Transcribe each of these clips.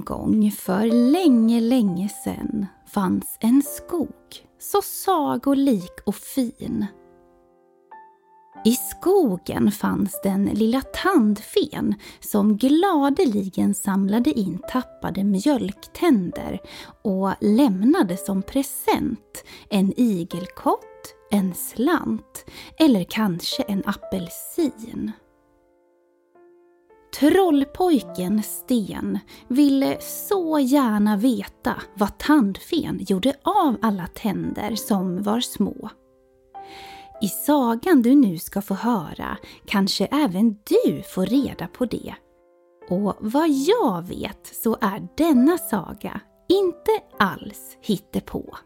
En gång för länge, länge sedan fanns en skog så sagolik och fin. I skogen fanns den lilla tandfen som gladeligen samlade in tappade mjölktänder och lämnade som present en igelkott, en slant eller kanske en apelsin. Trollpojken Sten ville så gärna veta vad tandfen gjorde av alla tänder som var små. I sagan du nu ska få höra kanske även du får reda på det. Och vad jag vet så är denna saga inte alls hittepå.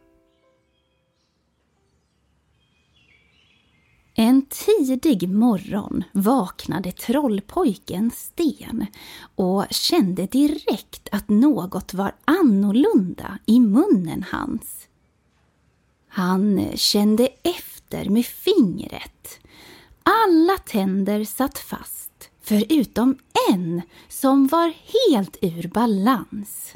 En tidig morgon vaknade trollpojken Sten och kände direkt att något var annorlunda i munnen hans. Han kände efter med fingret. Alla tänder satt fast, förutom en som var helt ur balans.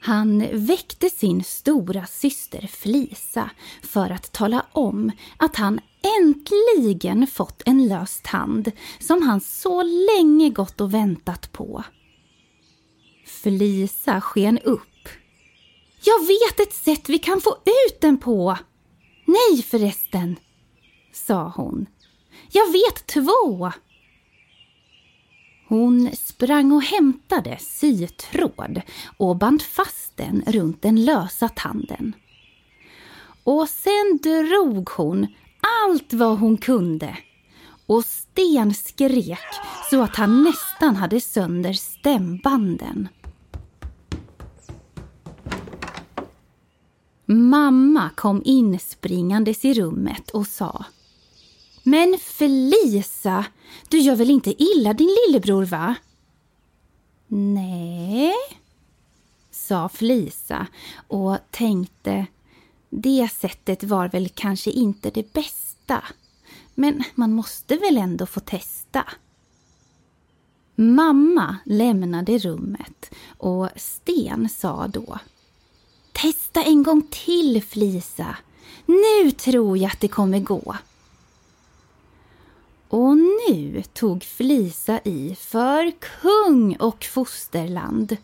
Han väckte sin stora syster Flisa för att tala om att han äntligen fått en lös tand som han så länge gått och väntat på. Flisa sken upp. Jag vet ett sätt vi kan få ut den på! Nej förresten, sa hon. Jag vet två! Hon sprang och hämtade sytråd och band fast den runt den lösa tanden. Och sen drog hon allt vad hon kunde och Sten skrek så att han nästan hade sönder stämbanden. Mamma kom inspringandes i rummet och sa men Felisa, du gör väl inte illa din lillebror va? Nej, sa Felisa och tänkte det sättet var väl kanske inte det bästa. Men man måste väl ändå få testa. Mamma lämnade rummet och Sten sa då Testa en gång till Flisa. Nu tror jag att det kommer gå. Och nu tog Flisa i för kung och fosterland.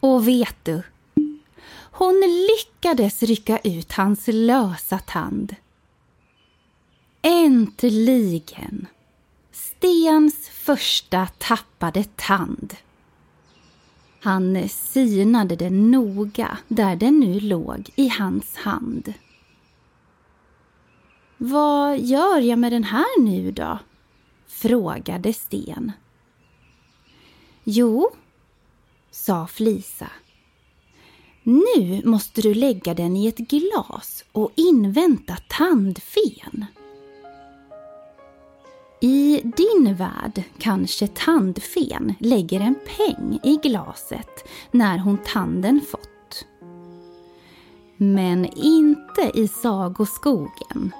Och vet du? Hon lyckades rycka ut hans lösa tand. Äntligen! Stens första tappade tand. Han synade den noga där den nu låg i hans hand. Vad gör jag med den här nu då? Frågade Sten. Jo, sa Flisa. Nu måste du lägga den i ett glas och invänta tandfen. I din värld kanske tandfen lägger en peng i glaset när hon tanden fått. Men inte i sagoskogen.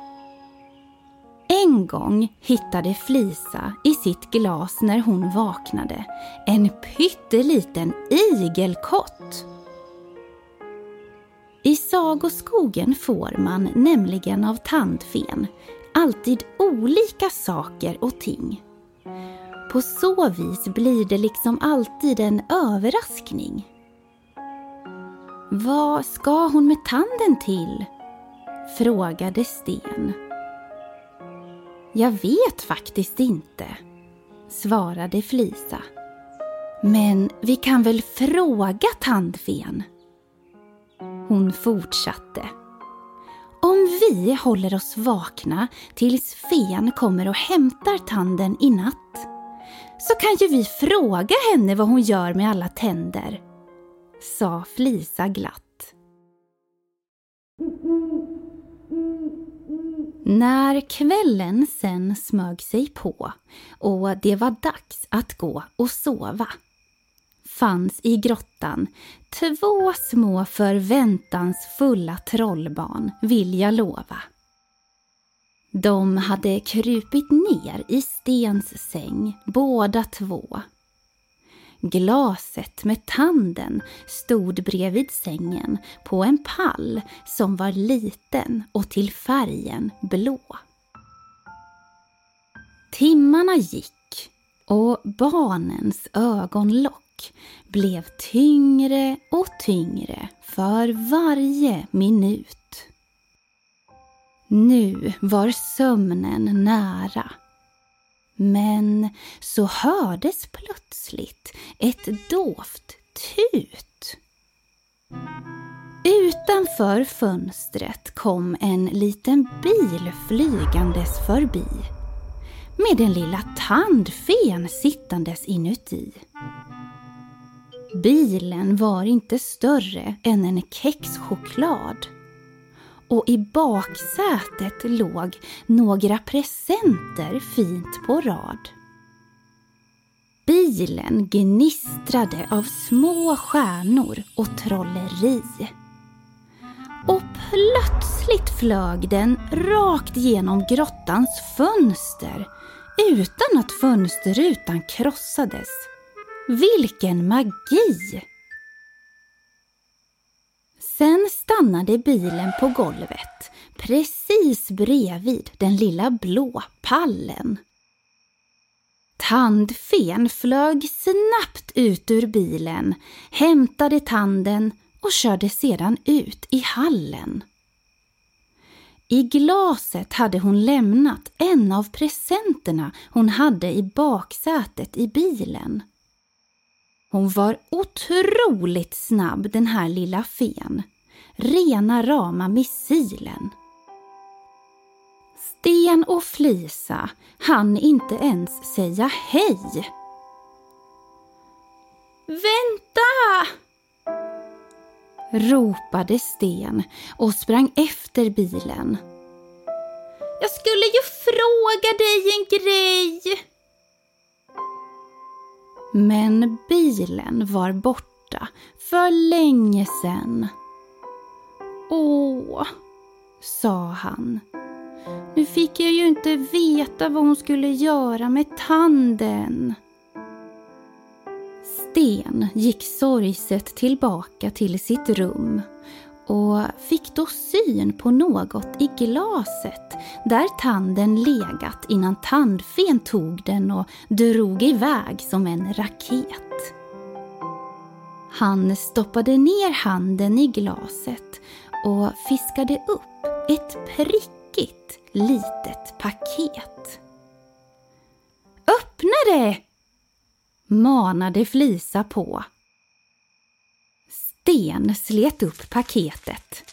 En gång hittade Flisa i sitt glas när hon vaknade en pytteliten igelkott. I sagoskogen får man nämligen av tandfen alltid olika saker och ting. På så vis blir det liksom alltid en överraskning. Vad ska hon med tanden till? frågade Sten. Jag vet faktiskt inte, svarade Flisa. Men vi kan väl fråga tandfen? Hon fortsatte. Om vi håller oss vakna tills fen kommer och hämtar tanden i natt så kan ju vi fråga henne vad hon gör med alla tänder, sa Flisa glatt. När kvällen sen smög sig på och det var dags att gå och sova fanns i grottan två små förväntansfulla trollbarn, vill jag lova. De hade krupit ner i Stens säng, båda två. Glaset med tanden stod bredvid sängen på en pall som var liten och till färgen blå. Timmarna gick och barnens ögonlock blev tyngre och tyngre för varje minut. Nu var sömnen nära. Men så hördes plötsligt ett dovt tut. Utanför fönstret kom en liten bil flygandes förbi med den lilla tandfen sittandes inuti. Bilen var inte större än en kexchoklad och i baksätet låg några presenter fint på rad. Bilen gnistrade av små stjärnor och trolleri. Och plötsligt flög den rakt genom grottans fönster utan att fönsterrutan krossades. Vilken magi! Sen stannade bilen på golvet precis bredvid den lilla blå pallen. Tandfen flög snabbt ut ur bilen, hämtade tanden och körde sedan ut i hallen. I glaset hade hon lämnat en av presenterna hon hade i baksätet i bilen. Hon var otroligt snabb den här lilla fen. Rena rama missilen. Sten och Flisa hann inte ens säga hej. Vänta! ropade Sten och sprang efter bilen. Jag skulle ju fråga dig en grej! Men bilen var borta för länge sedan. Åh, sa han. Nu fick jag ju inte veta vad hon skulle göra med tanden. Sten gick sorgset tillbaka till sitt rum och fick då syn på något i glaset där tanden legat innan tandfen tog den och drog iväg som en raket. Han stoppade ner handen i glaset och fiskade upp ett prick prickigt litet paket. Öppna det! manade Flisa på. Sten slet upp paketet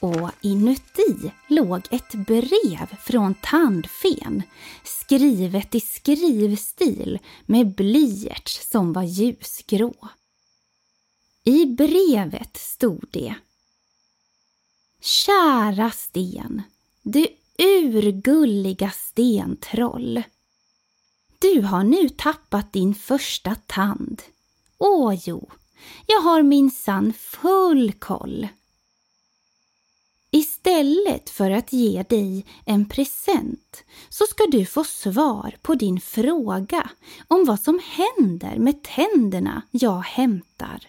och inuti låg ett brev från Tandfen skrivet i skrivstil med blyerts som var ljusgrå. I brevet stod det Kära Sten, du urgulliga stentroll. Du har nu tappat din första tand. Åh jo, jag har minsann full koll. Istället för att ge dig en present så ska du få svar på din fråga om vad som händer med tänderna jag hämtar.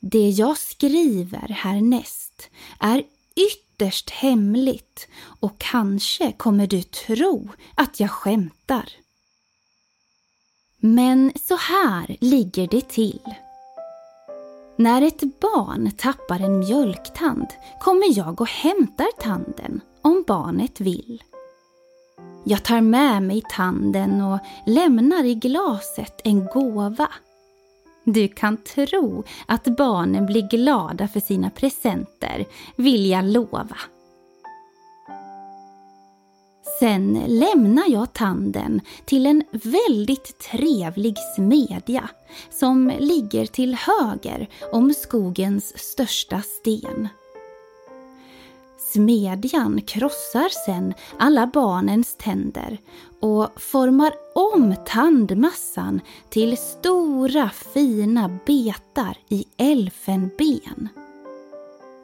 Det jag skriver härnäst är ytterst hemligt och kanske kommer du tro att jag skämtar. Men så här ligger det till. När ett barn tappar en mjölktand kommer jag och hämtar tanden om barnet vill. Jag tar med mig tanden och lämnar i glaset en gåva. Du kan tro att barnen blir glada för sina presenter, vill jag lova. Sen lämnar jag tanden till en väldigt trevlig smedja som ligger till höger om skogens största sten. Smedjan krossar sen alla barnens tänder och formar om tandmassan till stora fina betar i elfenben.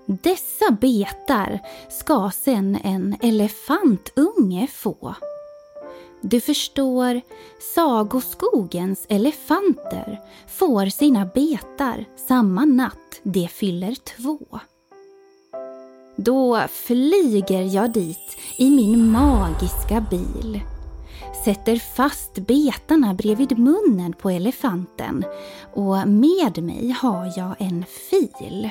Dessa betar ska sen en elefantunge få. Du förstår, sagoskogens elefanter får sina betar samma natt de fyller två. Då flyger jag dit i min magiska bil. Sätter fast betarna bredvid munnen på elefanten och med mig har jag en fil.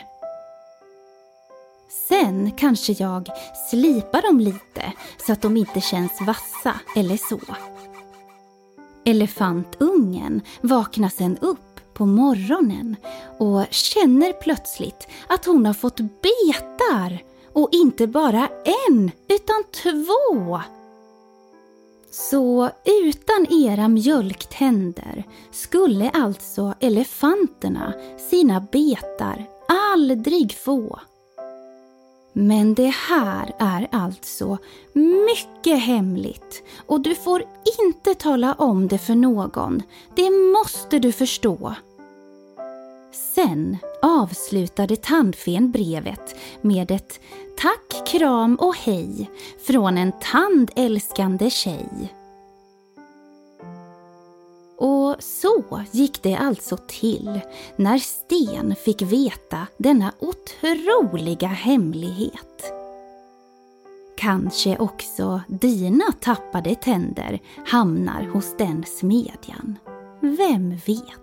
Sen kanske jag slipar dem lite så att de inte känns vassa eller så. Elefantungen vaknar sen upp på morgonen och känner plötsligt att hon har fått betar och inte bara en, utan två. Så utan era mjölktänder skulle alltså elefanterna sina betar aldrig få. Men det här är alltså mycket hemligt och du får inte tala om det för någon. Det måste du förstå. Sen avslutade tandfen brevet med ett tack, kram och hej från en tandälskande tjej. Och så gick det alltså till när Sten fick veta denna otroliga hemlighet. Kanske också dina tappade tänder hamnar hos den smedjan. Vem vet?